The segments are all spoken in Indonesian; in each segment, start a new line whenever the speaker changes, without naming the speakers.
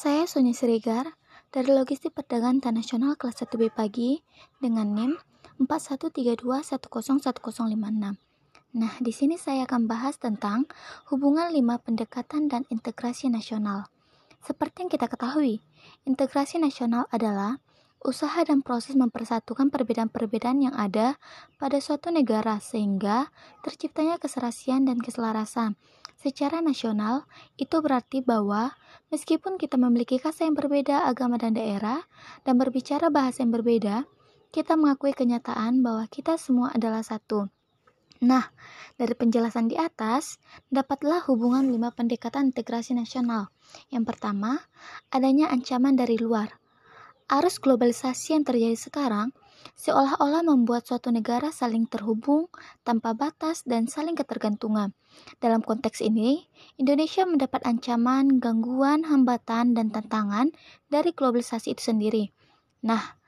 Saya Sonia Siregar dari Logistik Perdagangan Internasional kelas 1B pagi dengan NIM 4132101056. Nah, di sini saya akan bahas tentang hubungan lima pendekatan dan integrasi nasional. Seperti yang kita ketahui, integrasi nasional adalah usaha dan proses mempersatukan perbedaan-perbedaan yang ada pada suatu negara sehingga terciptanya keserasian dan keselarasan. Secara nasional, itu berarti bahwa meskipun kita memiliki kasta yang berbeda, agama dan daerah, dan berbicara bahasa yang berbeda, kita mengakui kenyataan bahwa kita semua adalah satu. Nah, dari penjelasan di atas, dapatlah hubungan lima pendekatan integrasi nasional. Yang pertama, adanya ancaman dari luar. Arus globalisasi yang terjadi sekarang seolah-olah membuat suatu negara saling terhubung tanpa batas dan saling ketergantungan. Dalam konteks ini, Indonesia mendapat ancaman, gangguan, hambatan, dan tantangan dari globalisasi itu sendiri. Nah,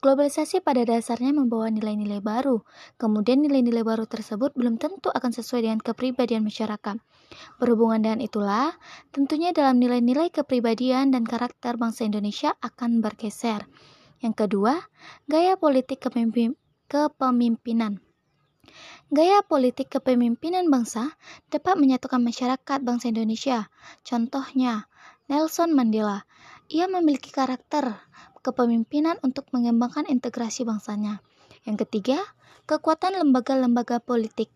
Globalisasi pada dasarnya membawa nilai-nilai baru, kemudian nilai-nilai baru tersebut belum tentu akan sesuai dengan kepribadian masyarakat. Berhubungan dengan itulah, tentunya dalam nilai-nilai kepribadian dan karakter bangsa Indonesia akan bergeser. Yang kedua, gaya politik kepemimpinan. Gaya politik kepemimpinan bangsa dapat menyatukan masyarakat bangsa Indonesia. Contohnya, Nelson Mandela. Ia memiliki karakter kepemimpinan untuk mengembangkan integrasi bangsanya. Yang ketiga, kekuatan lembaga-lembaga politik.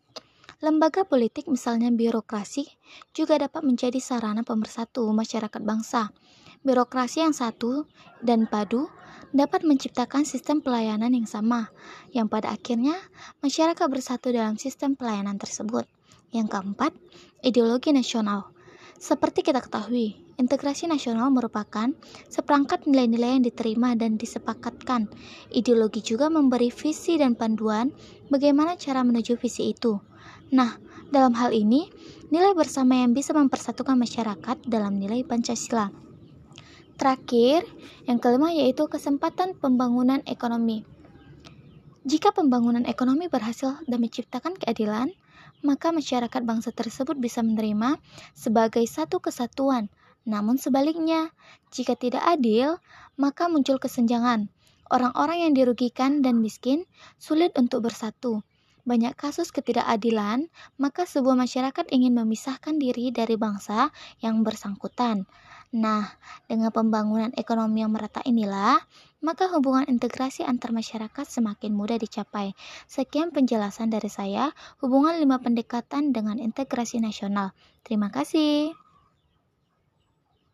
Lembaga politik misalnya birokrasi juga dapat menjadi sarana pemersatu masyarakat bangsa. Birokrasi yang satu dan padu dapat menciptakan sistem pelayanan yang sama, yang pada akhirnya masyarakat bersatu dalam sistem pelayanan tersebut. Yang keempat, ideologi nasional. Seperti kita ketahui, integrasi nasional merupakan seperangkat nilai-nilai yang diterima dan disepakatkan. Ideologi juga memberi visi dan panduan bagaimana cara menuju visi itu. Nah, dalam hal ini, nilai bersama yang bisa mempersatukan masyarakat dalam nilai Pancasila. Terakhir, yang kelima yaitu kesempatan pembangunan ekonomi. Jika pembangunan ekonomi berhasil dan menciptakan keadilan, maka masyarakat bangsa tersebut bisa menerima sebagai satu kesatuan. Namun sebaliknya, jika tidak adil, maka muncul kesenjangan. Orang-orang yang dirugikan dan miskin sulit untuk bersatu. Banyak kasus ketidakadilan, maka sebuah masyarakat ingin memisahkan diri dari bangsa yang bersangkutan. Nah, dengan pembangunan ekonomi yang merata inilah, maka hubungan integrasi antar masyarakat semakin mudah dicapai. Sekian penjelasan dari saya, hubungan lima pendekatan dengan integrasi nasional. Terima kasih.